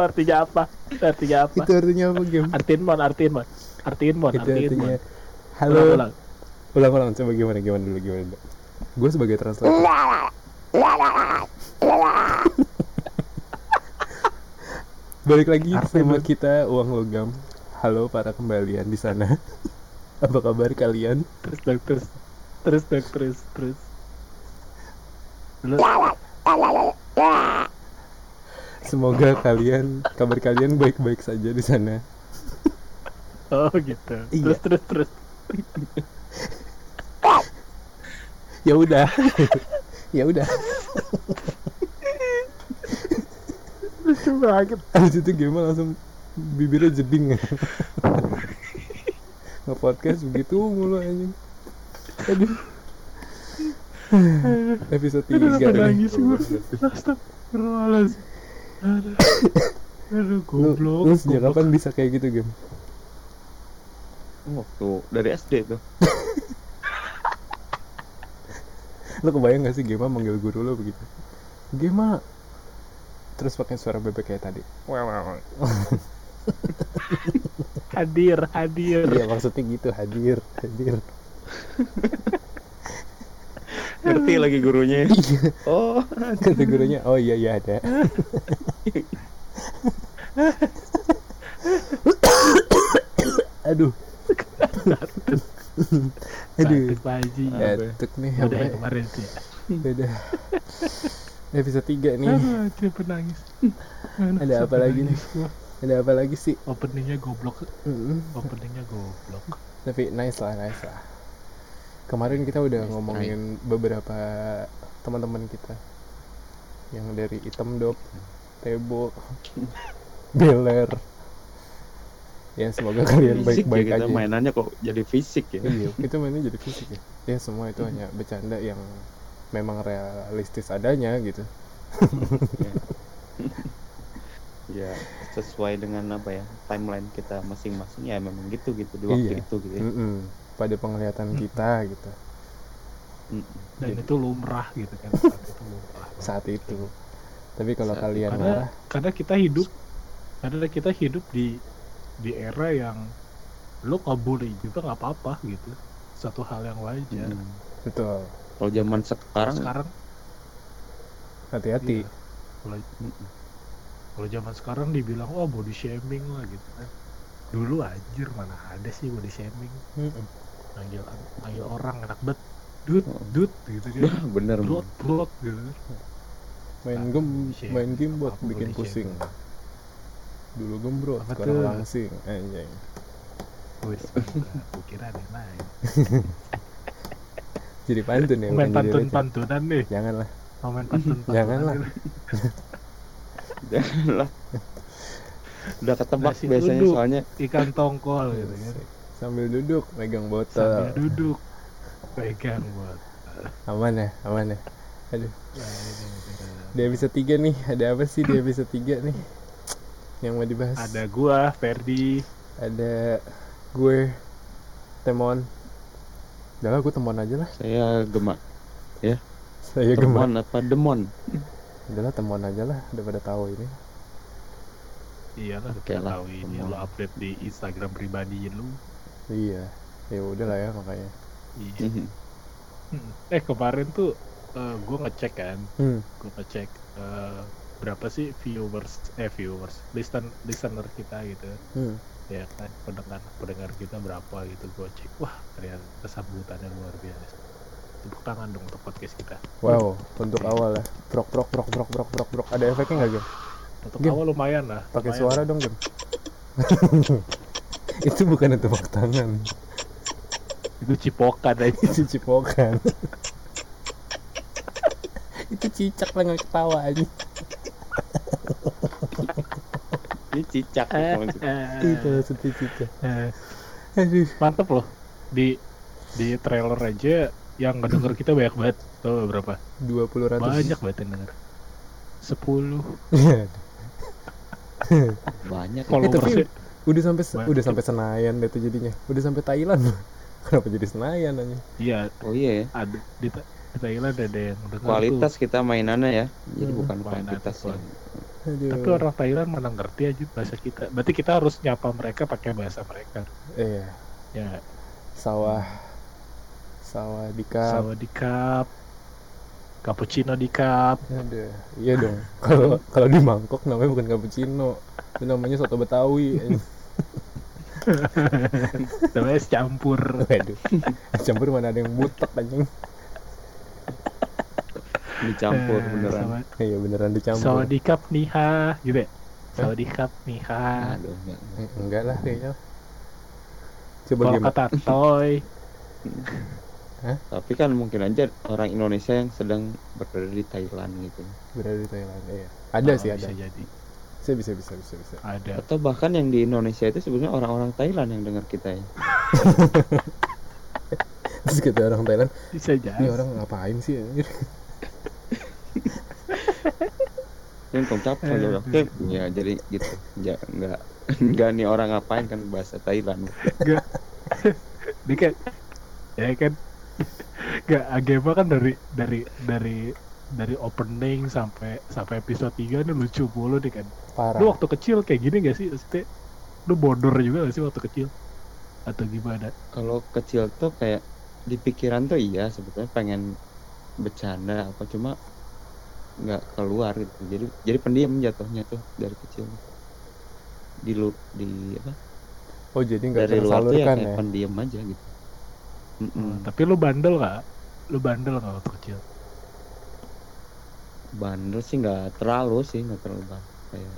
artinya apa? Itu artinya apa? Itu artinya apa game? Artiin mon, artiin mon. Artiin mon, Itu artiin artinya mon. halo. Ulang, ulang. Ulang ulang coba gimana gimana dulu gimana dulu. Gue sebagai translator. Balik lagi sama kita uang logam. Halo para kembalian di sana. Apa kabar kalian? Terus dong, terus. Terus dong, terus, terus. Lu, Semoga kalian kabar kalian baik-baik saja di sana. oh gitu. Iya. Terus, terus, terus. Ya udah. ya udah. Lucu banget. Habis itu game langsung bibirnya jeding. Nge-podcast begitu mulu anjing. Aduh. Episode 3 Aduh, nangis gue? Astagfirullahaladzim. Aduh. Aduh, Lu, goblok. lu sejak goblok. kapan bisa kayak gitu game? Waktu dari SD tuh. Lu kebayang gak sih Gema manggil guru lu begitu? Gema Terus pakai suara bebek kayak tadi. Hadir, hadir. Iya maksudnya gitu hadir Hadir Ngerti lagi gurunya. Iya Oh, Kata gurunya Oh iya iya ada Aduh Aduh Pak Haji. Batuk nih yang kemarin ya. Udah Episode 3 nih Ada apa lagi gua. Ada apa lagi sih? Openingnya goblok. Openingnya goblok. Tapi nice lah, nice lah. Kemarin kita udah ngomongin beberapa teman-teman kita yang dari Item Dop, Tebo, Beler. Ya semoga kalian ya baik-baik kita aja. mainannya kok jadi fisik ya. Iya, itu mainnya jadi fisik ya. Ya semua itu hanya bercanda yang memang realistis adanya gitu. Ya, sesuai dengan apa ya timeline kita masing-masing ya memang gitu gitu di waktu Iya. itu gitu ya. Mm-mm. Pada penglihatan kita gitu. Dan Jadi- itu lumrah gitu kan. Saat itu lumrah. saat itu. Tapi kalau Saat kalian Karena marah, karena kita hidup karena kita hidup di di era yang lo kabully juga nggak apa-apa gitu. Satu hal yang wajar. Mm. betul. Kalau zaman sekarang, Sekarang Hati-hati. Iya. Kalau kalau zaman sekarang dibilang wah body shaming lah gitu kan. Dulu anjir mana ada sih body shaming. Manggil manggil orang enak bet. Dut, Oh. dut gitu kan. bener Blot, blot gitu. Main Ah, game, shaming. main game buat Apa bikin pusing. shaming? Dulu gembrot, Apa sekarang tuh? langsing. Anjing. Wis, kira ada lain. Jadi pantun ya, Main bukan jadi pantun receh. pantunan nih. Janganlah. Mau main pantun. Janganlah. lah. Udah ketebak Nasi biasanya uduk. soalnya Ikan tongkol gitu kan. Sambil duduk, megang Sambil botol. duduk. Pegang buat. Aman ya, aman ya. Aduh, Nah, ini, ini. di episode 3 nih, ada apa sih di episode 3 nih? Yang mau dibahas? Ada gua, Ferdi. Ada gue, Temon. Udah lah, gue temon aja lah. saya gemak. Saya gemar. Demon apa demon? Udah lah, temon aja lah, daripada tahu ini. Iya lah, Oke kita lah, tahu ini lo update di Instagram pribadi lu. Iya, ya udah lah ya makanya. Iya. Mhm. Hmm. Eh kemarin tuh eh, gua ngecek kan, Hmm, gua ngecek eh, berapa sih viewers, eh viewers, listen listener kita gitu. hmm. Ya kan, pendengar pendengar kita berapa gitu gua cek. Wah, ternyata sambutannya luar biasa. Tepuk tangan dong untuk podcast kita. Wow, untuk awal ya. Prok prok prok prok prok prok prok. Ada efeknya nggak, Gem? Untuk Gim, awal lumayan lah. Pakai suara dong, Gem. Itu bukan tepuk tangan. Itu cipokan aja. Itu cipokan. Itu cicak lah nggak ketawa aja. Ini cicak Eh, maksudnya. Itu maksudnya cicak. eh, Aduh. mantep loh di di trailer aja yang ngedenger kita banyak banget tuh berapa 20 ratus. banyak banget yang denger 10 Iya. Banyak. Eh, followers tapi udah sampai Banyak. udah sampai Senayan deh tuh jadinya. Udah sampai Thailand. Kenapa jadi Senayan aja? iya Oh iya ya. ada di, di Thailand ada yang denger Kualitas kita mainannya ya. Jadi Hmm. bukan Mainan, kuantitas ya. Aduh. Tapi orang Thailand mana ngerti aja bahasa kita. Berarti kita harus nyapa mereka pakai bahasa mereka. Iya, Ya, sawah. Sawah di kap. sawadikap, cappuccino di cup. Aduh, iya dong. Kalau kalau di Bangkok namanya bukan cappuccino. Itu namanya soto Betawi. Namanya es campur. Waduh. Campur mana ada yang butek anjing. dicampur Eh, beneran sama- Iya beneran dicampur. Sawadikap niha, gitu ya. Sawadikap niha. Aduh, enggak. Enggak lah kayaknya. Coba Kalau gimana? kata toy, tapi kan mungkin aja orang Indonesia yang sedang berada di Thailand gitu Berada di Thailand. Iya. Ada oh, sih ada. Bisa jadi. Bisa bisa bisa bisa bisa. Ada. atau bahkan yang di Indonesia itu sebenarnya orang-orang Thailand yang dengar kita ya Terus kata orang Thailand, Bisa jadi. ini orang ngapain sih yang Eh, aja oke ya jadi gitu ya enggak enggak nih orang ngapain kan bahasa Thailand Enggak. Dia kan ya kan Gak Agema kan dari dari dari dari opening sampai sampai episode 3 ini lucu mulu nih kan. Parah. Lu waktu kecil kayak gini gak sih? Maksudnya lu bodor juga gak sih waktu kecil? Atau gimana? kalau kecil tuh kayak di pikiran tuh iya sebetulnya pengen bercanda apa cuma nggak keluar gitu jadi jadi pendiam jatuhnya tuh dari kecil di lu di apa Oh jadi nggak dari luar tuh ya kayak ya? pendiam aja gitu Mm-mm. Hmm, tapi lu bandel gak? Lu bandel gak waktu kecil? bandel sih nggak terlalu sih nggak terlalu bandel kayak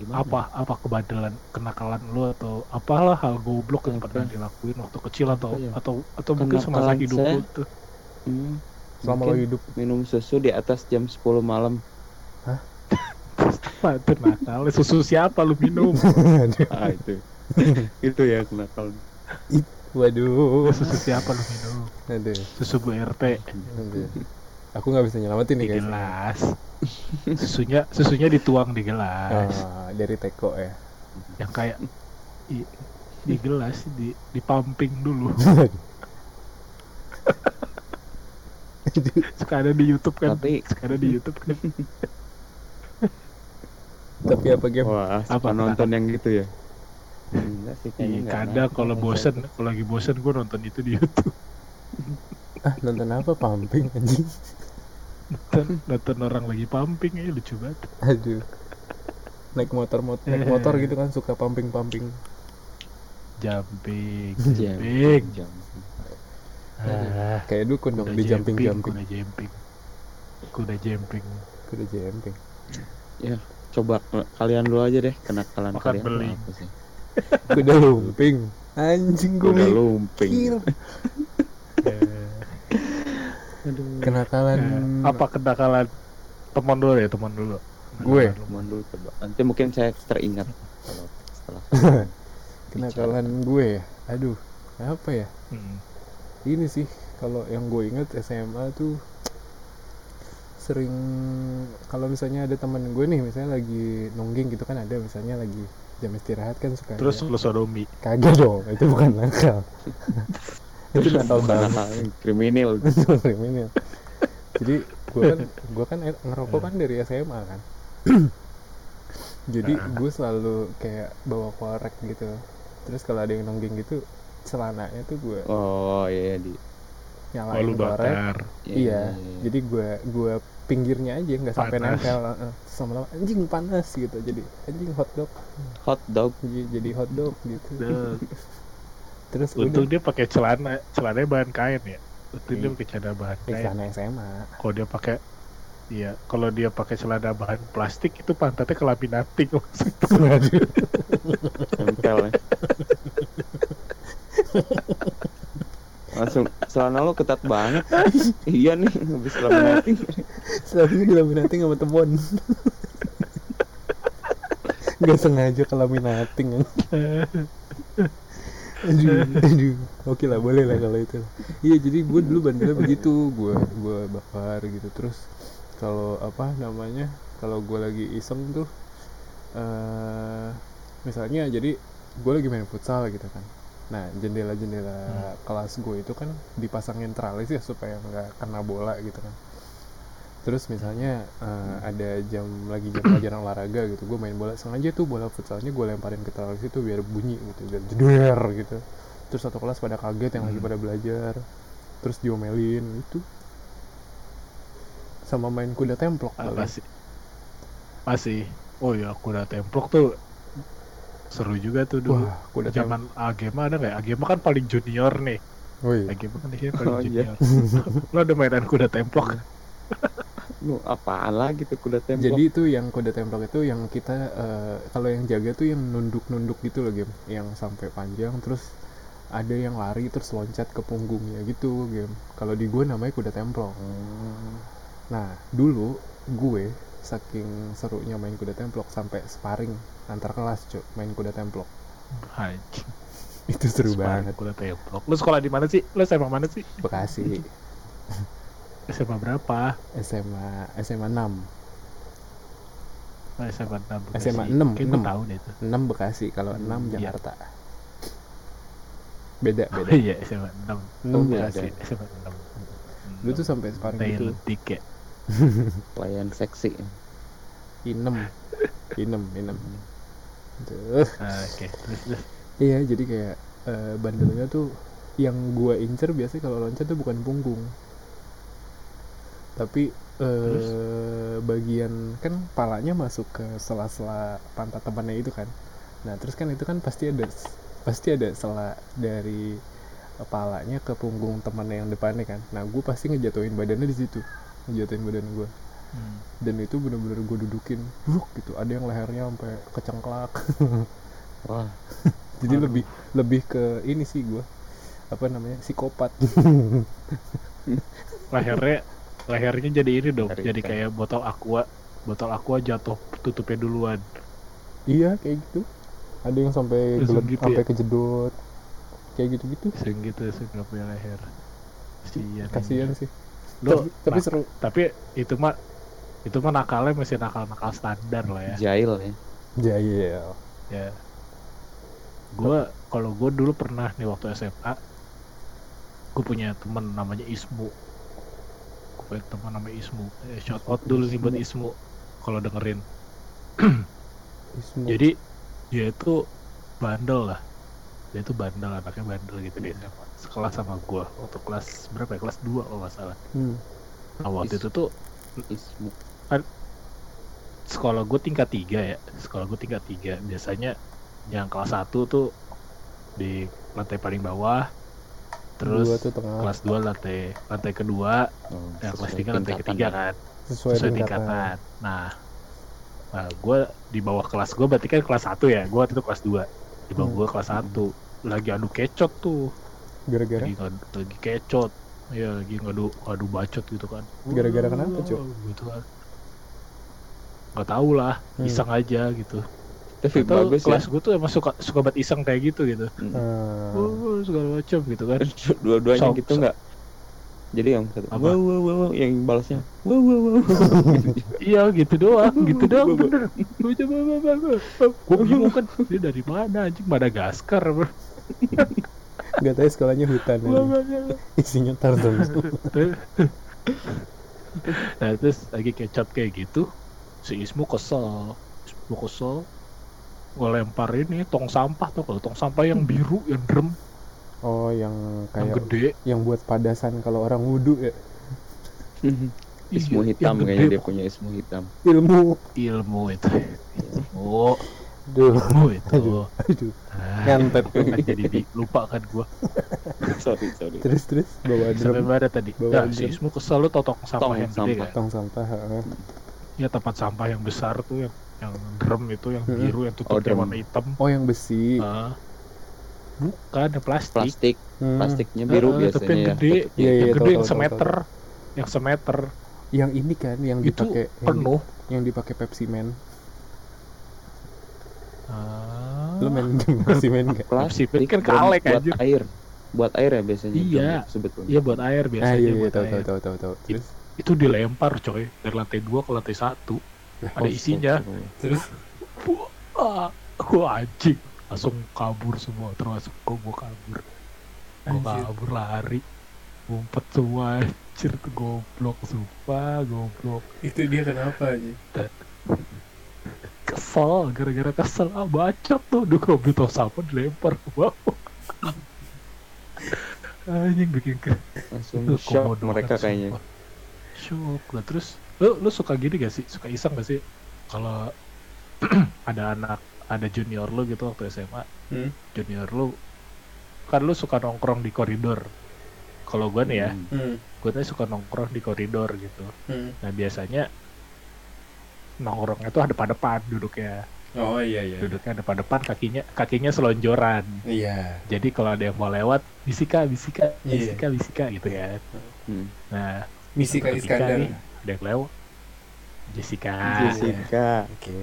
gimana Apa apa kebandelan kenakalan lu atau apalah hal goblok yang pernah dilakuin waktu kecil atau Apa ya? atau atau mungkin semasa hidup saya? lu tuh? Hmm, Selama lo mungkin hidup. minum susu di atas jam 10 malam Apa itu nakal? Susu siapa lu minum? Ah itu itu ya kenakalan Waduh. Susu siapa lu minum? Aduh. Susu Bu RT Aduh. Aku nggak bisa nyelamatin nih di guys. gelas. Susunya susunya dituang di gelas. Ah, dari teko ya. Yang kayak i- di gelas di di pumping dulu. Suka ada di YouTube kan? Tapi- Suka ada di YouTube kan? Tapi apa game? wah Apa? nonton yang gitu ya enggak sih kayaknya Iya, kadang kalau bosen, kalau lagi bosen gue nonton itu di YouTube. Ah, nonton apa? Pumping anjing. Nonton, nonton orang lagi pumping ya lucu banget. Aduh. Naik motor motor naik motor gitu kan suka pumping pumping. Jumping, Jam- jumping. jam. Ah, Kayak dukun dong kuda di jumping jumping. Kuda jumping. Kuda jumping. Kuda jumping. coba eh, kalian dulu aja deh kenakalan Makan kalian apa sih Kuda lumping. Anjing gue udah mikir. lumping Eh, Kenakalan eh, apa kenakalan teman dulu ya teman dulu. Gue? Teman dulu coba nanti mungkin saya teringat kalau setelah kenakalan gue ya. Aduh, apa ya? Hmm. Ini sih kalau yang gue inget SMA tuh sering kalau misalnya ada teman gue nih misalnya lagi nongging gitu kan ada misalnya lagi jam istirahat kan suka Terus lu sodomi. kagak dong itu bukan nakal itu nakal banget. Kriminal. Kriminal. Jadi gue kan gue kan er- ngerokok kan dari SMA kan. Jadi gue selalu kayak bawa korek gitu. Terus kalau ada yang nongging gitu celananya tuh gue oh iya di Oh, nyalain lu korek. bakar. iya. Jadi gue gue pinggirnya aja nggak sampai nempel. Sama lama anjing panas gitu. Jadi anjing hot dog. Hot dog. J- jadi hot dog gitu. Duh, terus Untung udah dia pakai celana, celananya bahan kain ya. Untung dia Iya. pakai celana bahan kain. sana SMA Kalau dia pakai Iya, kalau dia pakai celana bahan plastik itu pantatnya kelaminating Waduh. nempel ya. langsung celana lo ketat banget iya nih habis laminating selalu dilaminating sama temen nggak sengaja kelaminating aduh aduh oke lah boleh lah kalau itu. Iya jadi gue dulu bandelnya begitu gue gue bakar gitu. Terus kalau apa namanya kalau gue lagi iseng tuh eh misalnya jadi gue lagi main futsal gitu kan. Nah jendela-jendela kelas gue itu kan dipasangin tralis ya supaya nggak kena bola gitu kan terus misalnya eh, ada jam lagi jam pelajaran olahraga gitu gue main bola sengaja tuh bola futsalnya gue lemparin ke tralis itu biar bunyi gitu biar jeder gitu. Terus satu kelas pada kaget yang lagi Hmm. pada belajar terus diomelin itu sama main kuda templok Ah, paling. masih masih. Oh ya kuda templok tuh seru juga tuh dulu. Wah kuda templok. Zaman Agema ada nggak Agema kan paling junior nih. Oh iya. Agema kan di sini paling Oh, iya. junior. Lo ada mainan kuda templok Lu apaan lagi tuh kuda templok? Jadi itu yang kode templok itu yang kita eh, kalau yang jaga tuh yang nunduk-nunduk gitu loh game, yang sampai panjang terus ada yang lari terus loncat ke punggungnya gitu game. Kalau di gue namanya kuda templok. Hmm. Nah dulu gue saking serunya main kuda templok sampai sparring antar kelas cuk main kuda templok Anjing, itu seru sparring banget kuda templok lo sekolah di mana sih lo SMA mana sih Bekasi SMA berapa? SMA SMA 6 Oh, SMA 6 Bekasi. SMA 6, Kayak gue 6. tahu deh itu. 6 Bekasi kalau 6 Iya. Jakarta. Beda Oh beda. iya SMA 6 6 beda. Bekasi. SMA 6 Lu tuh sampai sparring Tail gitu. Dik ya? Pelayan seksi. inem. Inem inem. Tuh. Ah, Oke. Terus terus. Iya jadi kayak eh, bandelnya tuh yang gua incer biasanya kalau loncat tuh bukan punggung tapi eh, bagian kan palanya masuk ke sela-sela pantat temannya itu kan. Nah terus kan itu kan pasti ada pasti ada sela dari palanya ke punggung temannya yang depannya kan. Nah gue pasti ngejatuhin badannya di situ ngejatuhin badan gue Hmm. dan itu bener-bener gue dudukin bruk gitu. Ada yang lehernya sampai kecengklak. Wah, jadi Aduh. lebih lebih ke ini sih gue apa namanya psikopat. Lehernya lehernya jadi ini dong jadi kan? kayak botol aqua. Botol aqua jatuh tutupnya duluan. Iya kayak gitu. Ada yang sampai geled- gitu sampai ya? kejedot kayak gitu gitu sering gitu sering nggak punya leher. Kasian kasihan anjing. sih. Lo tapi, tapi nah, seru. tapi itu mah itu mah nakalnya masih nakal nakal standar lah ya. Jail ya. jahil ya. Gue kalau gue dulu pernah nih waktu SMA gue punya temen namanya Ismu gue teman namanya Ismu. Eh, shout out dulu nih buat Ismu kalau dengerin. Ismu. jadi dia itu bandel lah. Dia itu bandel anaknya bandel gitu dia. SMA sekelas sama gue waktu kelas berapa ya? Kelas 2 kalau nggak salah. Hmm. nah waktu Is- itu tuh Ismu. sekolah gue tingkat tiga ya. Sekolah gue tingkat tiga. Biasanya yang kelas 1 tuh di lantai paling bawah terus Dua tuh tengah. kelas 2 lantai lantai kedua Oh, yang kelas sesuai 3 lantai ketiga kan. Sesuai, sesuai tingkatan. tingkatan. Nah nah gue di bawah kelas gue berarti kan kelas 1 ya? Gue waktu itu kelas 2 di bawah Hmm. gue kelas 1 lagi adu kecot tuh. Gara-gara? Lagi, lagi kecot. Ya lagi ngadu ngadu bacot gitu kan. Gara-gara kenapa? Wah, gitu kan. Nggak tahu lah Hmm. iseng aja gitu Tapi Itu bagus ya. kelas gue tuh emang suka suka banget iseng kayak gitu gitu Hmm. Ah, oh, segala macam gitu kan Dua-duanya So- gitu nggak? Jadi yang satu, Apa? wow, wow, wow, wow, yang balasnya, wow, wow, wow. iya gitu doang gitu doang bener gue coba gue bingung kan dia dari mana anjing Madagaskar bro. nggak tahu sekolahnya hutan aja. isinya turtle nah terus lagi kecap kayak gitu si Ismu kesel Ismu kesel gue lempar ini tong sampah tuh kalau tong sampah yang biru yang drum oh yang yang kayak gede. yang buat padasan kalau orang wudhu ya? Ismu Iya, hitam yang gede, kayaknya dia punya ismu hitam. ilmu. Ilmu itu. Oh Duh, ilmu itu. Aduh, aduh, Ah, nyantet kan jadi bi- lupa kan gua. Sorry, sorry. terus terus bawa sampai drum mana tadi? Bawa nah, si. Ismu kesel lu tau tong sampah Tong yang gede sampah. kan tong sampah heeh. ya tempat sampah yang besar tuh yang yang drum itu yang Mm-mm. biru yang tutupnya drum. warna hitam oh yang besi Ah. bukan yang plastik Plastik, Hmm, plastiknya biru Ah, tapi biasanya yang ya. gede Iya, iya, yang tahu, gede yang tahu, tahu, semeter yang semeter yang ini kan yang dipakai yang, di- penuh yang dipakai Pepsi Man Ah. lo main game Pepsi Man gak? Plastik Pepsi kan drum kaleng, buat air. Buat air ya biasanya. Iya. sebetulnya. Iya buat air ah biasanya iya iya buat tahu air. tahu tahu tahu tahu terus Itu dilempar coy dari lantai 2 ke lantai 1 Ada isinya. Terus Wah, gua anjing. Langsung kabur semua termasuk gua, gua kabur. Gua Anjir. kabur lari. Ngumpet semua anjir goblok sumpah goblok. Itu dia kenapa aja kesel gara-gara kesel. Ah bacot tuh. Duh kalau beli tos apa dilempar ke bawah. Anjing bikin ke langsung shock mereka kayaknya. shock lah. Terus lu lu suka gini gak sih suka iseng gak sih kalau ada anak ada junior lu gitu waktu SMA Hmm. junior lu kan lu suka nongkrong di koridor kalau gue nih ya Hmm. Gue tuh suka nongkrong di koridor gitu Hmm. nah biasanya nongkrongnya tuh ada depan duduknya oh iya iya duduknya ada depan kakinya kakinya selonjoran iya jadi kalau ada yang mau lewat bisika bisika Iya. bisika bisika gitu ya Hmm. nah ketika Iskandar nih, yang lewat Jessica. Jessica oke.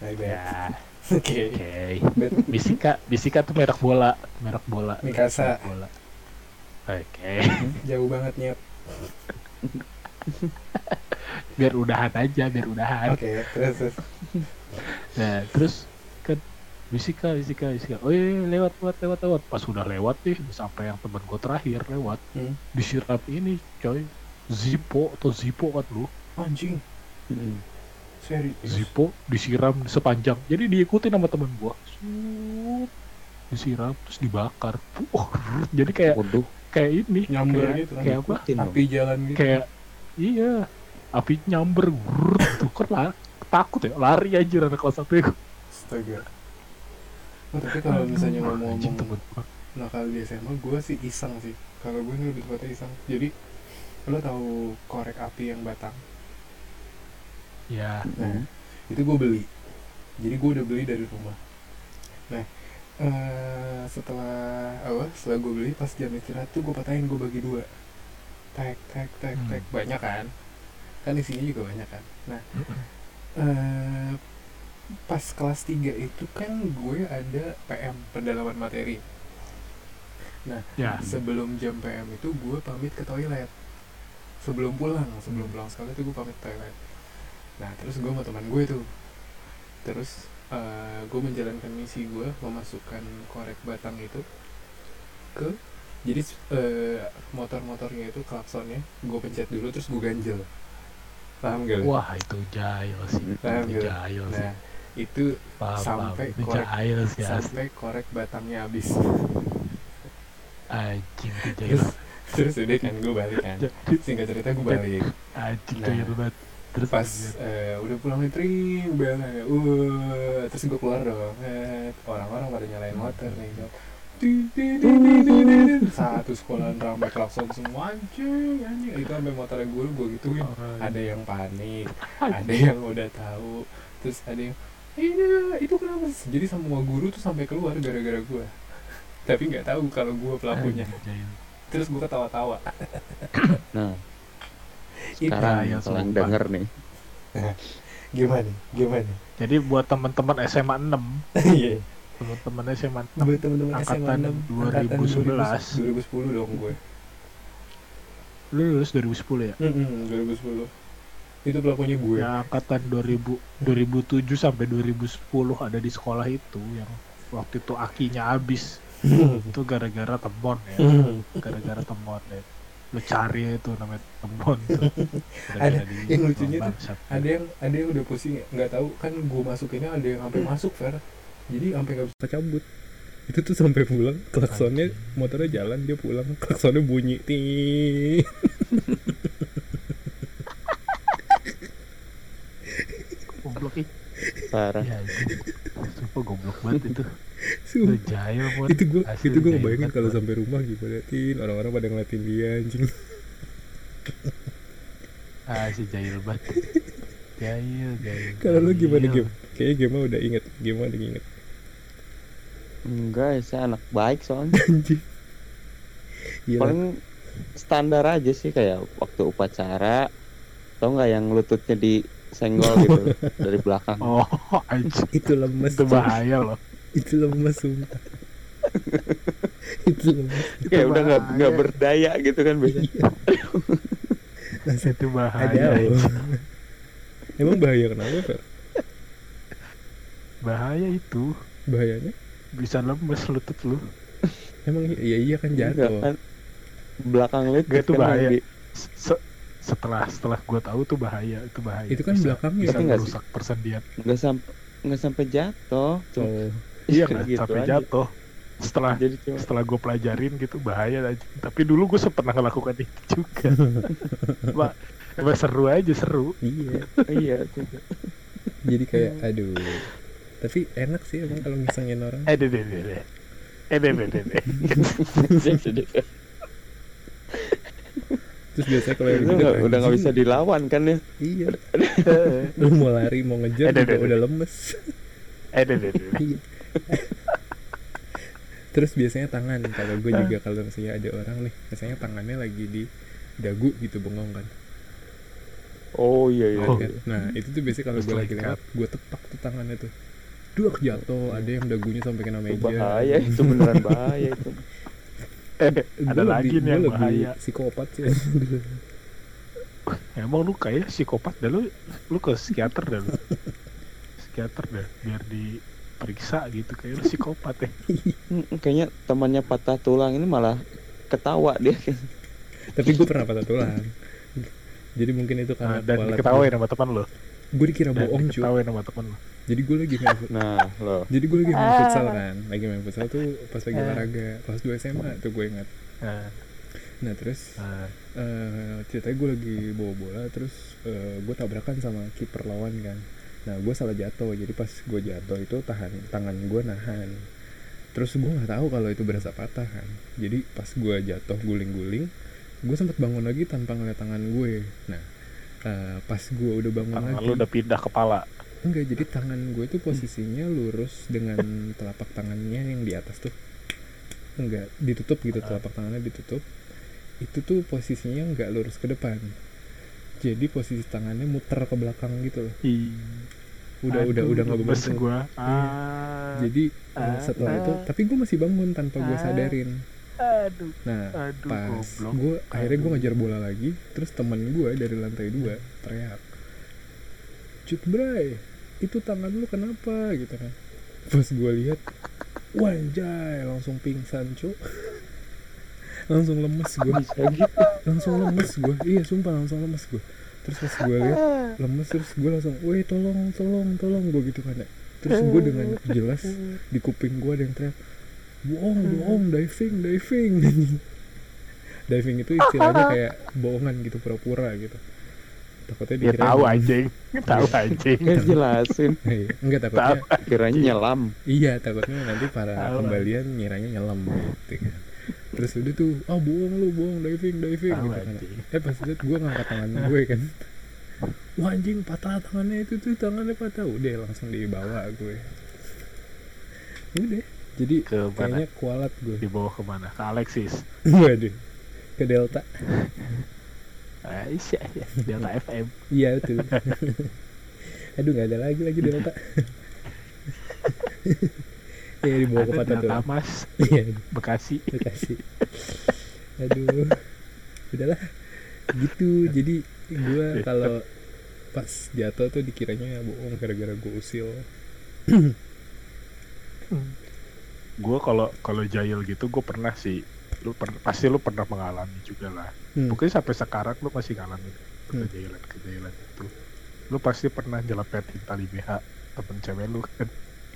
Baik ya oke. Oke. Bet- bisika bisika tuh merek bola merek bola. Mikasa. Merek bola. Oke. Jauh banget nyet biar udahan aja biar udahan. Oke terus terus. Nah, terus kan bisika, bisika, bisika. Oh iya, iya, lewat, lewat, lewat, lewat. Pas udah lewat nih, udah sampai yang temen gue terakhir lewat. Hmm. Disiram ini, coy. Zippo atau Zippo kan lu. anjing Hmm. serius Zippo disiram sepanjang. Jadi diikutin sama temen gue. Disiram, terus dibakar. Wah, jadi kayak waduh kayak ini. Nyamber kayak, gitu kan. Kayak apa? ikutin dong. api jalan gitu Kayak, iya. Api nyamber. Tuh kan lah. Takut ya, lari aja anak kelas satu ya. astaga oh, tapi kalau misalnya Aduh, anjing, ngomong temen gua. nakal di SMA gue sih iseng sih kalau gue ini lebih tepatnya iseng jadi lo tahu korek api yang batang? Ya, nah itu gue beli. Jadi gue udah beli dari rumah. Nah eh, setelah apa setelah gue beli pas jam istirahat tuh gue patahin gue bagi dua. Tek tek tek Hmm. tek. Banyak kan? Kan isinya juga banyak kan? Nah eh, pas kelas 3 itu kan gue ada PM pendalaman materi. Nah ya. sebelum jam PM itu gue pamit ke toilet sebelum pulang sebelum pulang sekolah itu gue pamit toilet. Nah terus gue sama teman gue tuh terus eh, gue menjalankan misi gue memasukkan korek batang itu ke jadi eh, motor-motornya itu klaksonnya gue pencet dulu terus gue ganjel. Paham gak? Wah itu jahil sih, Paham itu jahil sih, nah itu paham, sampai paham. korek- jahil sih sampai korek batangnya habis. Anjing itu jahil, terus udah kan gue balik kan. Singkat cerita gue balik. Anjing Nah, jahil banget. Terus pas eh, udah pulang nih tring belnya uh terus gue keluar dong eh, orang-orang pada nyalain motor nih satu sekolahan ramai klakson semua anjing anjing. Itu sampai motornya gue gue gituin. Orang- ada yang panik ada yang udah tahu terus ada yang iya itu kenapa sih?" jadi semua guru tuh sampai keluar gara-gara gue tapi nggak tahu kalau gue pelakunya. Terus gue ketawa-tawa. Nah. Itu sekarang ya, sumpah. denger nih. Gimana? Gimana? Jadi buat teman-teman SMA 6, iya. Teman-teman SMA 6 buat temen-temen SMA Angkatan 6 angkatan 2011. 2010 dong gue. Lu lulus 2010 ya? Mm 2010 itu pelakunya gue. Yang angkatan 2000 2007 sampai 2010 ada di sekolah itu yang waktu itu akinya habis itu gara-gara temon ya. Gara-gara temon ya. Lu cari itu namanya temon tuh. Ada- yang lucunya tuh, ada yang ada yang udah pusing ya? nggak tahu kan gue masukinnya ada yang sampai masuk Fer. Jadi sampai nggak bisa cabut. Itu tuh sampai pulang klaksonnya motornya jalan dia pulang klaksonnya bunyi ih parah. Ya sumpah goblok banget itu. Sumpah. jahil buat itu gue itu gue banget, kalau sampai rumah gimana tin orang-orang pada ngeliatin dia anjing. Ah si jahil banget. Jahil jahil kalau lu gimana game kayaknya game udah inget game udah inget. Enggak saya anak baik soalnya. Anjing. Gila. paling standar aja sih kayak waktu upacara. Tau nggak yang lututnya disenggol gitu dari belakang. Oh anjing. Itu lemes itu bahaya loh. Itu lemes sumpah. Itu lemes. Kayak udah nggak bahaya. nggak berdaya gitu kan biasanya. Itu bahaya ada anjing. Allah. emang bahaya kenapa Fer? bahaya itu. Bahayanya? Bisa lemes lutut lu. Emang iya iya kan Enggak, jatuh. kan? Belakang lu Gak, itu kena bahaya. di- setelah setelah gue tahu tuh bahaya itu bahaya. Itu kan bisa, belakangnya. bisa nggak sih? persendian. Nggak sampai nggak sampai jatuh. Oh iya kan gitu sampai aja. jatuh. Setelah jadi cuma setelah gue pelajarin gitu bahaya aja. Tapi dulu gue pernah ngelakukan itu juga. Mbak, emang seru aja seru. Iya. Iya juga. jadi kayak aduh. Tapi enak sih emang kalau ngisengin orang. Eh deh deh deh deh. Eh deh. Deh deh deh. Terus biasanya kalau yang gitu nggak- udah nggak bisa dilawan kan ya? Iya. Lu mau lari mau ngejar Eh, juga udah lemes. Eh deh deh deh Iya. terus biasanya tangan kalau gue juga kalau misalnya ada orang nih biasanya tangannya lagi di dagu gitu bengong kan. Oh iya iya, Oh. iya. nah itu tuh biasanya kalau gue lagi lewat gue tepak tuh tangannya tuh. Dua jatuh. Ada yang dagunya sampai kena meja. Bahaya itu beneran bahaya itu eh, ada lagi lebih- nih yang lebih bahaya. psikopat sih. Emang lu kayak psikopat dah lu. Lu ke psikiater dah lu. Psikiater dah biar diperiksa gitu. Kayak lu psikopat ya. Hmm, kayaknya temannya patah tulang ini malah ketawa dia. Tapi gue pernah patah tulang. Jadi mungkin itu karena Nah, dan diketawain sama teman lo gue dikira dan bohong cuy diketawain sama teman lo jadi gue lagi main nah loh jadi gue lagi main futsal kan. Lagi main futsal tuh pas lagi Ah. olahraga. Kelas 2 SMA tuh gue ingat. Nah, nah terus nah, eh ceritanya gue lagi bawa bola terus eh, gue tabrakan sama kiper lawan kan. Nah gue salah jatuh. Jadi pas gue jatuh itu tahan tangan gue nahan. Terus gue nggak tahu kalau itu berasa patah kan. Jadi pas gue jatuh guling-guling gue sempat bangun lagi tanpa ngeliat tangan gue. Nah eh, pas gue udah bangun tangan lagi lu udah pindah kepala enggak jadi tangan gue itu posisinya lurus dengan telapak tangannya yang di atas tuh. Enggak ditutup gitu telapak tangannya ditutup. Itu tuh posisinya enggak lurus ke depan. Jadi posisi tangannya muter ke belakang gitu loh. Udah udah udah nggak berbentuk gua. Ah. Jadi eh, setelah itu tapi gue masih bangun tanpa gue sadarin. Aduh. Nah aduh pas gue akhirnya gue Aduh. ngejar bola lagi terus teman gue dari lantai dua teriak cut bray itu tangan lu kenapa? Gitu kan. Pas gue lihat wanjay langsung pingsan cuk langsung lemes gue bisa gitu langsung lemes gue iya sumpah langsung lemes gue terus pas gue lihat lemes terus gue langsung woi tolong tolong tolong gue gitu kan ya. terus gue dengan jelas di kuping gue ada yang teriak bohong bohong diving diving. Diving itu istilahnya kayak bohongan gitu pura-pura gitu takutnya ya dikira tahu anjing tahu anjing. Jelasin. Iya, enggak takutnya kiranya nyelam. Iya takutnya nanti para Tahu. kembalian ngiranya nyelam gitu kan. Terus udah tuh ah bohong lu bohong diving diving tahu gitu kan. anjing. Eh pas liat gue ngangkat tangan gue kan. Wah anjing patah tangannya itu tuh tangannya patah. Udah langsung dibawa gue. Udah jadi ke kayaknya kualat gue. Dibawa ke mana? Ke Alexis. Waduh ke Delta Aisyah ya Delta FM iya betul. Aduh nggak ada lagi lagi Delta. Ya dibawa ke ada patah Delta Mas. Iya. Bekasi. Bekasi. Aduh. Udahlah. Gitu. Jadi gue kalau pas jatuh tuh dikiranya bohong gara-gara gue usil. Gue kalau kalau jahil gitu gue pernah sih lu per- pasti lu pernah mengalami juga lah. Hmm. mungkin sampai sekarang lu masih ngalamin Hmm. kejahilan kejahilan itu lu pasti pernah jelepetin tali BH temen cewek lu kan.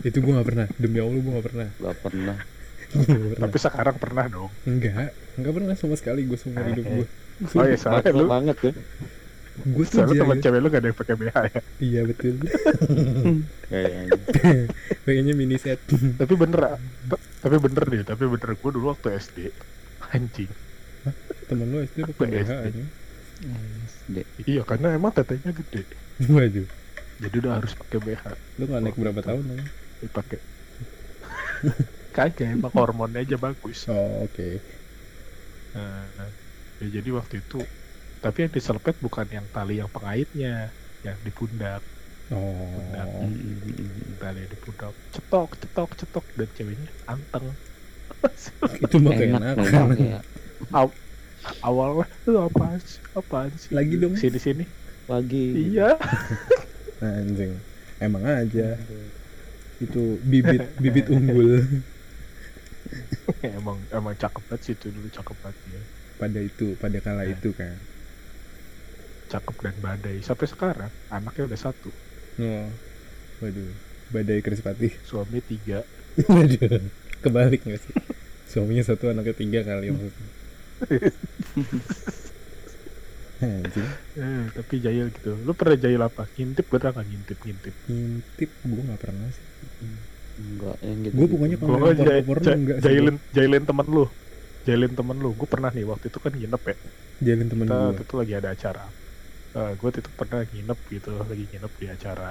Itu gue gak pernah. Demi allah gue gak pernah. Gak pernah. Gua nggak pernah. Tapi sekarang pernah dong. Enggak enggak pernah sama sekali gue seumur hidup gue oh iya soalnya lu banget ya. Gue tuh soalnya temen jahil cewek lu gak ada yang pakai BH ya? Iya betul. Kayaknya. Pengennya mini set. Tapi bener ah. Tapi bener deh tapi bener. Gue dulu waktu SD anjing. Temen lu SD pakai Waktu BH SD. aja SD iya karena emang tetenya gede. Waduh. Jadi udah harus pakai BH lu gak naik berapa tahun dong dipakai kagak emang hormonnya aja bagus. Oh oke. Nah, ya jadi waktu itu tapi yang diselpet bukan yang tali yang pengaitnya yang di pundak. Oh. Tali yang di pundak. Cetok cetok cetok dan ceweknya anteng itu mah kayak enak enak. memang ya Aw- awalnya lu apaan sih apaan sih? Lagi dong. sini sini. Lagi. Iya. Anjing. Emang aja. Itu bibit bibit unggul. Emang emang cakep banget sih itu dulu cakep banget ya pada itu pada kala Ya. itu kan. Cakep dan badai. Sampai sekarang anaknya udah satu. Oh waduh. Badai krispati suami tiga. Waduh kebalik nggak sih? Suaminya satu anaknya tiga kali maksudnya. Anjing, eh, tapi jahil gitu. Lu pernah jahil apa? Ngintip pernah nggak? Ngintip ngintip. Ngintip? Gue nggak pernah sih. Enggak yang gitu Gue pokoknya kalau nggak jahil- jahilin jahilin temen lu. Jahilin temen lu. Gue pernah nih waktu itu kan nginep ya. Jalin temen kita gue waktu itu lagi ada acara. Eh gue waktu itu pernah nginep gitu. Lagi nginep di acara.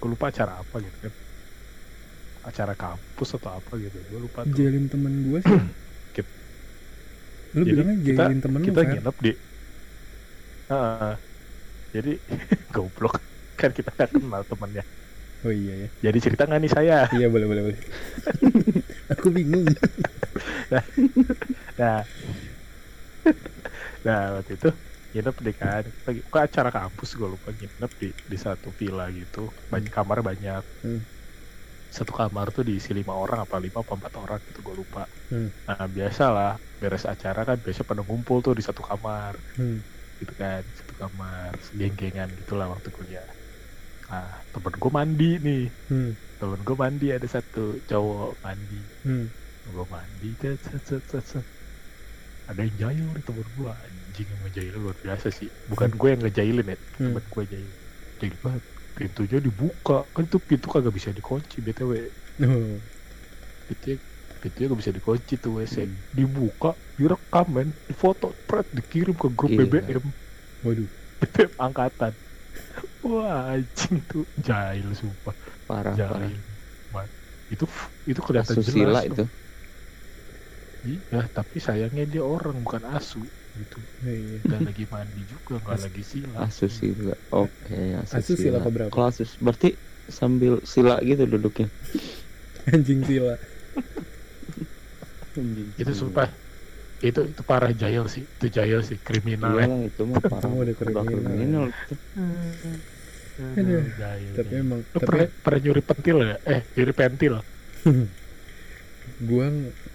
Gue lupa acara apa gitu kan acara kampus atau apa gitu. Gue lupa tuh. Jalin temen gue sih. Kit- lu Jadi bilangnya kita- jalin temen lu kita kan nginep di Ah, jadi goblok. Kan kita nggak kenal temennya. Oh iya ya jadi cerita nggak nih saya? Iya boleh boleh boleh. Aku bingung. Nah nah. Waktu itu nginep di kan kita kok acara kampus gue lupa nginep di di satu villa gitu. Banyak kamar banyak. Hmm. Satu kamar tuh diisi lima orang apa lima apa empat orang gitu gue lupa Hmm. nah biasa lah beres acara kan biasa pada ngumpul tuh di satu kamar hmm. gitu kan satu kamar geng-gengan gitulah waktu kuliah nah temen gue mandi nih Hmm. temen gue mandi ada satu cowok mandi Hmm. gue mandi set. ada yang jahil nih temen gue anjing yang ngejailin luar biasa sih bukan gue yang ngejailin ya Hmm. temen gue jahil jahil banget pintunya dibuka. Kan tuh pintu kagak bisa dikunci btw Oh. pintunya pintunya gak bisa dikunci tuh WC Hmm. dibuka direkam men. Difoto pret dikirim ke grup Gila. BBM waduh. BBM angkatan. Wah anjing tuh. Jahil sumpah. Parah parah. jahil Wah, itu itu kelihatan asusila jelas itu. Tuh. iya tapi sayangnya dia orang bukan asu gitu iya. Dan lagi mandi juga nggak As- lagi sila. Asusila. Oke Asus sila. keberapa? kalau asus berarti sambil sila gitu duduknya? Anjing sila. Itu sumpah. Itu itu parah jahil sih. Itu jahil sih kriminal. Iya ya lah itu mah parah. Udah kriminal. kriminal. Itu. Aduh, jahil, tapi emang lu tapi pernah pernah nyuri pentil ya eh nyuri pentil gua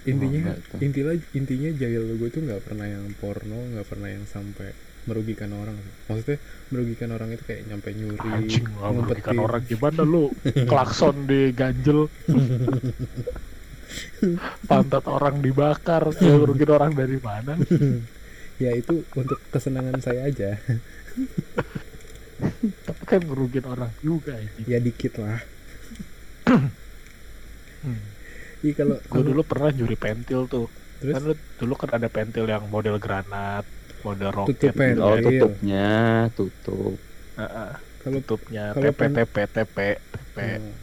intinya tuh. intinya intinya jahil gue tuh nggak pernah yang porno nggak pernah yang sampai merugikan orang maksudnya merugikan orang itu kayak nyampe nyuri anjing nggak merugikan orang gimana lu? Klakson di ganjel. Pantat orang dibakar merugikan orang dari mana? Ya itu untuk kesenangan saya aja. Tapi kan merugikan orang juga ya dikit lah. Hmm. Iya kalau gue dulu pernah nyuri pentil tuh terus kan lu dulu kan ada pentil yang model granat model roket Tutup pentil. oh Iya. tutupnya tutup Heeh, kalau tutupnya kalau TP pen- TP TP TP Oh.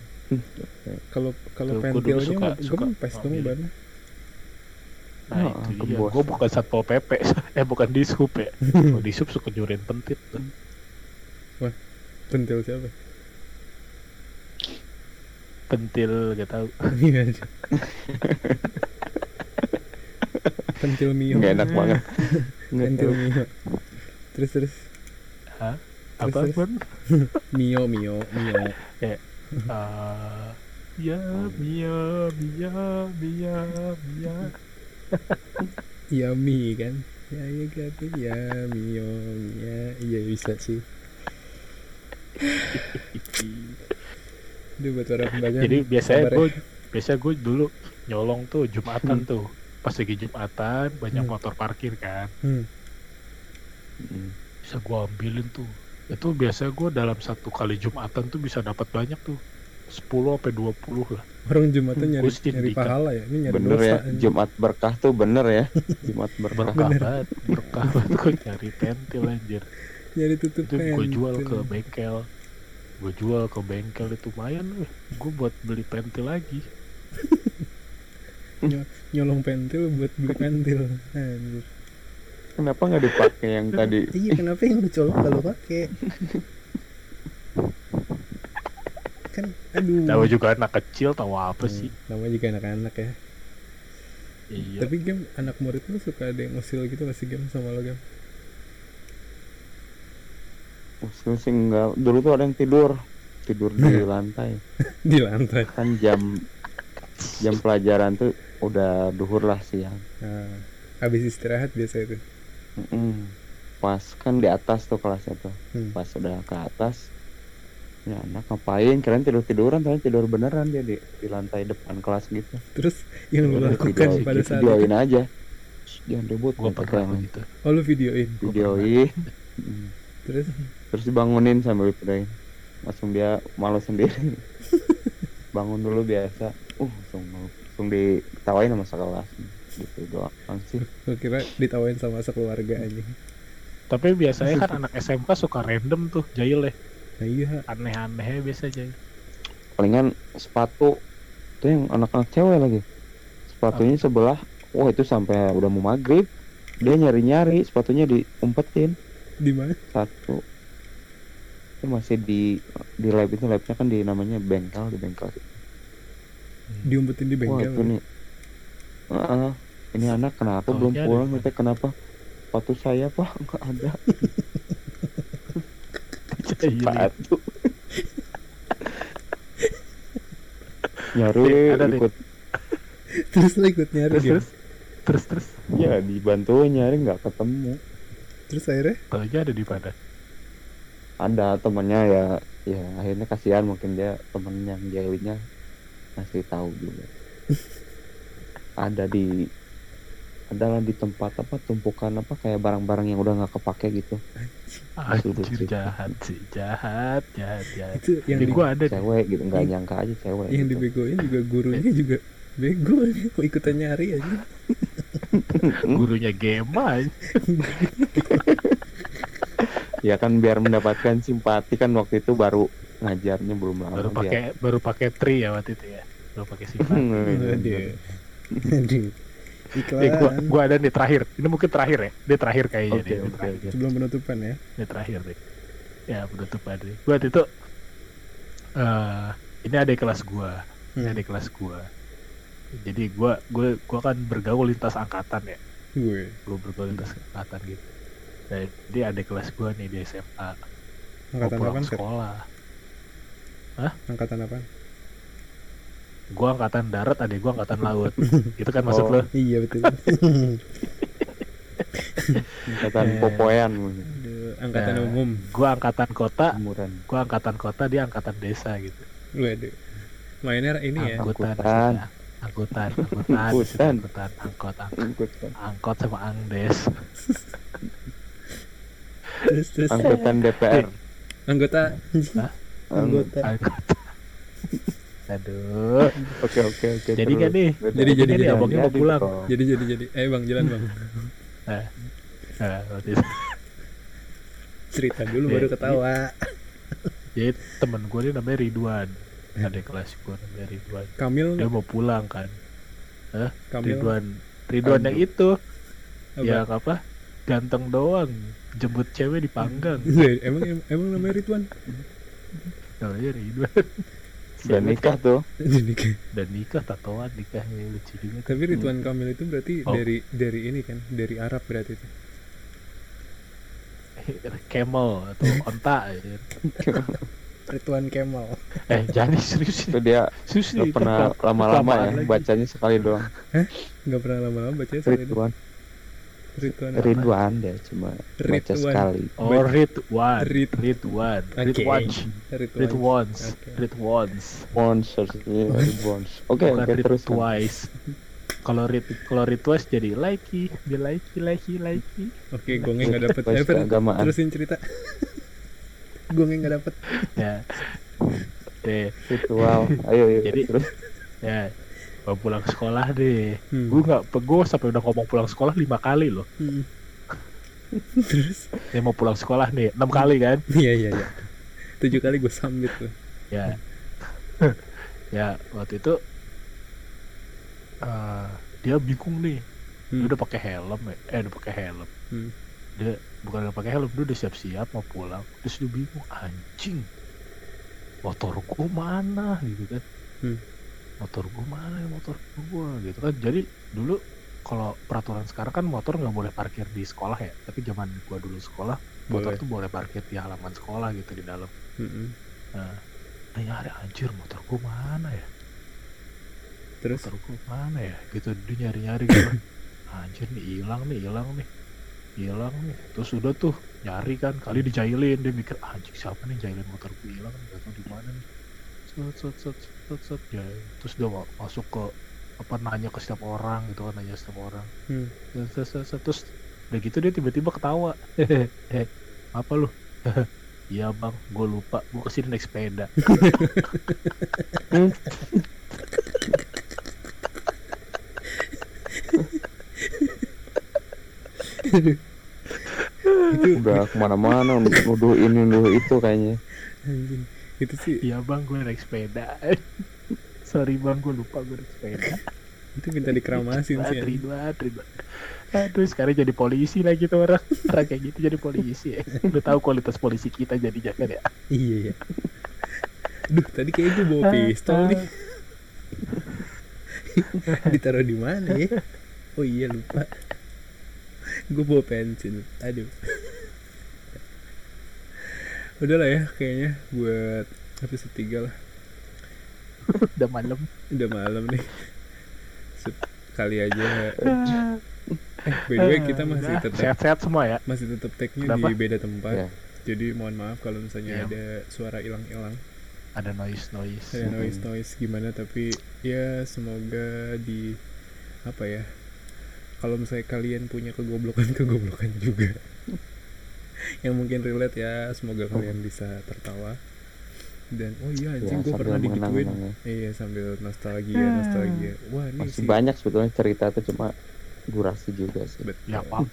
kalau kalau Tuh, gua dulu pentilnya suka- gue suka dong ngambil. ban nah Oh, itu dia gue bukan satpol pp eh bukan dishub ya kalau dishub suka nyurin pentil tuh. pentil siapa pentil gak tahu. Iya. pentil mio. Nggak enak banget. Pentil mio. Terus terus. Apa terus. mio mio mio. Eh, ya Mia Mia Mia Mia ya mi kan? Ya ya gitu ya mio ya iya bisa sih Aduh buat para pembaca jadi nih, biasanya ya. gue biasa gue dulu nyolong tuh jumatan tuh. Pas lagi jumatan banyak Hmm. motor parkir kan. Hmm. Hmm. bisa gue ambilin tuh. Itu biasa gue dalam satu kali jumatan tuh bisa dapat banyak tuh. 10 sampai 20 lah. Orang jumatan Hmm, nyari gua sih nyari pahala ya ini nyari bener dosa ya anjing. Jumat berkah tuh bener ya. Jumat berkah. Berkah Bener. banget berkah banget. Gue nyari pentil anjir. Nyari tutup itu gue jual ke bengkel gue jual ke bengkel itu lumayan weh gue buat beli pentil lagi. Nyolong pentil buat beli pentil. Anjir. Kenapa nggak dipakai yang tadi? Iya kenapa yang lu colok kalau pakai? Kan aduh. Tahu juga anak kecil tahu apa sih? Hmm, nama juga anak-anak ya. Iya. Tapi game anak murid lu suka ada yang usil gitu gak sih game sama lo game Usul sih enggak dulu tuh ada yang tidur. Tidur di lantai. Di lantai. Kan jam jam pelajaran tuh udah duhur lah siang. Nah, habis istirahat biasa itu Mm-mm. pas kan di atas tuh kelasnya tuh. Hmm. pas udah ke atas ya anak ngapain? Kalian tidur tiduran ternyata tidur beneran dia di, di lantai depan kelas gitu. Terus yang lu lakukan video- pada saat itu? videoin aja. Jangan ribut Gua kata pernah yang begitu. oh lu videoin? Videoin Mm. Terus? Terus dibangunin sambil videoin langsung dia malu sendiri. Bangun dulu biasa. Uh langsung langsung ditawain sama sekelas. Gitu doang sih. Gue kira ditawain sama sekeluarga aja. Tapi biasanya kan anak SMK suka random tuh jahil ya. nah iya. Aneh-aneh biasa jahil. palingan sepatu itu yang anak-anak cewek lagi. Sepatunya sebelah wah itu sampai udah mau maghrib. Dia nyari-nyari sepatunya diumpetin di mana? Satu. Itu masih di di lab itu labnya kan di namanya bengkel di bengkel situ. diumpetin di wah bengkel itu nih. Heeh. ini anak kenapa Taunya belum ada pulang? teh kenapa? Sepatu saya pak? Nggak ada. Jahil. sepatu. Nyari Nih, ada ikut. Terus ikut nyari Terus dia? terus. Terus terus. ya dibantuin nyari nggak ketemu terus akhirnya Tahunya ada di mana? ada temennya ya ya akhirnya kasihan mungkin dia temen yang jahilnya ngasih tahu juga ada di adalah di tempat apa tumpukan apa kayak barang-barang yang udah nggak kepake gitu Anjir jahat sih, jahat, jahat, jahat. itu yang Di gua ada cewek gitu nggak Yang- nyangka aja cewek yang gitu. dibegoin juga gurunya juga bego kok ikutan nyari aja Gurunya Gema. ya kan biar mendapatkan simpati kan waktu itu baru ngajarnya belum lama Baru dia. pakai baru pakai tri ya waktu itu ya. Baru pakai. Aduh. Aduh. Eh, gua, iklan gua ada nih terakhir. Ini mungkin terakhir ya. Dia terakhir kayaknya deh. Ini oke, terakhir. oke. sebelum penutupan ya Ini terakhir deh. Ya penutupan deh. Gua waktu itu eh ini ada kelas gua. Ini Hmm. ada kelas gua. Jadi gua gua gua kan bergaul lintas angkatan ya. gue Gua bergaul lintas angkatan gitu. Nah, dia ada kelas gua nih di SMA. Angkatan pulang apa sekolah. angkatan apa Gua angkatan darat, ada gua angkatan laut. Itu kan maksud Oh. lo? iya betul angkatan Eh. popoyan Aduh, angkatan Nah. umum Gua angkatan kota, umuran gua angkatan kota, dia angkatan desa gitu. Waduh. mainnya ini ya angkutan Angkutan. angkutan angkutan. Angkutan. angkot ang- angkutan. Angkot sama angdes terus terus. Angkutan DPR anggota. Anggota. Angkot aduh. Oke oke oke jadi kan nih Jadi, jadi, jadi. abangnya mau pulang. jadi jadi jadi. Eh bang jalan bang. Nah, itu, cerita dulu Iya, baru ketawa. jadi temen gue ini namanya Ridwan ada kelas gue namanya Ridwan Kamil dia mau pulang kan. Kamil? Ridwan. Ridwan yang itu. Apa? yang apa? Ganteng doang. Jemput cewek di panggang Lah, emang emang namanya Ridwan? Namanya Ridwan. Udah nikah tuh. Jadi kayak- dan nikah tatoan nikahnya lucu juga. Tapi Ridwan Kamil itu berarti Oh. dari dari ini kan? Dari Arab berarti itu? Camel atau onta ya. Ridwan Kemal. Eh jangan serius? Itu dia serius nih pernah lama-lama ya lagi. bacanya sekali doang. Nggak pernah lama-lama baca sekali itu Ridwan Ridwan apa? Ridwan deh cuma baca sekali. Oh Ridwan Rid- Ridwan Oke. Ridwans once harusnya Ridwan oke oke terus Rid twice kalau Rid kalau Ridwas jadi likey dia likey likey likey oke gongnya nggak dapet. Wes eh, terusin cerita gongnya nggak dapet. Ya. Deh. Ritual ayo ayo Jadi- terus. ya mau pulang sekolah deh. Hmm. gue nggak gue sampai udah ngomong pulang sekolah lima kali loh. Hmm. terus? Dia mau pulang sekolah nih enam kali kan? Iya iya iya. Tujuh kali gue sambit tuh. Ya. Ya waktu itu eh, dia bingung nih. Dia Hmm. udah pakai helm ya. Eh udah pakai helm. Hmm. Dia bukan udah pakai helm dia udah siap-siap mau pulang. Terus dia bingung anjing motor gua mana? Gitu kan. Hmm. motor gua mana ya motor gua? Gitu kan. Jadi dulu kalau peraturan sekarang kan motor nggak boleh parkir di sekolah ya. Tapi zaman gua dulu sekolah motor Boleh. tuh boleh parkir di halaman sekolah gitu di dalam. Mm-mm. nah nyari anjir motor gua mana ya? Terus? Motor gua mana ya? Gitu dia nyari nyari gitu. Anjir nih hilang nih hilang nih hilang nih terus udah tuh nyari kan kali dijailin dia mikir "Ah, anjing siapa nih jailin motor gue hilang nih gak tau di mana nih. Set set set set set. Ya terus dia ma- masuk ke apa nanya ke setiap orang gitu kan nanya setiap orang. Hmm. set, set, set, set. terus udah gitu dia tiba-tiba ketawa. Hehehe apa lu? Iya bang gue lupa gue ke sini naik sepeda itu udah ke mana-mana nuduh ini nuduh itu kayaknya. Anjing itu sih. Iya bang gue naik sepeda. Sorry bang gue lupa gue naik sepeda. Itu minta dikeramasin sih. Ridwan, Ridwan. Aduh sekarang jadi polisi lagi tuh orang. Orang kayak gitu jadi polisi ya. Lu tahu kualitas polisi kita jadi jangan ya. Iya ya duh tadi kayak gue bawa pistol nih. Ditaruh di mana ya? Oh iya lupa gue bawa pensil. Aduh. Udahlah ya kayaknya buat episode 3 lah. Udah malam. Udah malam nih. Sekali aja. Eh by the way kita masih Udah, tetap Sehat-sehat semua ya. masih tetap tag-nya di beda tempat. Ya. jadi mohon maaf kalau misalnya Iya. ada suara hilang-hilang. Ada noise-noise. Ada noise noise gimana tapi ya semoga di apa ya kalau misalnya kalian punya kegoblokan kegoblokan juga. Yang mungkin relate ya semoga kalian bisa tertawa. Dan oh iya anjing Ya, gue sambil pernah digituin. ya. iya sambil nostalgia nostalgia. Wah ini masih sih. banyak sebetulnya cerita tuh cuma durasi juga sih. Betul. Ya pak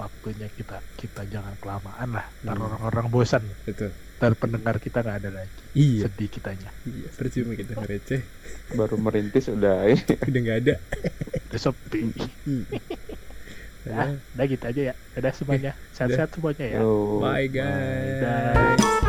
Waktunya kita kita jangan kelamaan lah. Ntar Hmm. orang-orang bosan. Betul. Dan pendengar kita nggak ada lagi. Iya. Sedih kitanya. Iya percuma kita ngereceh. Baru merintis udah udah nggak ada. Udah sepi. Nah, udah gitu aja ya. Udah semuanya. Sehat-sehat semuanya ya. Yo. bye Bye. guys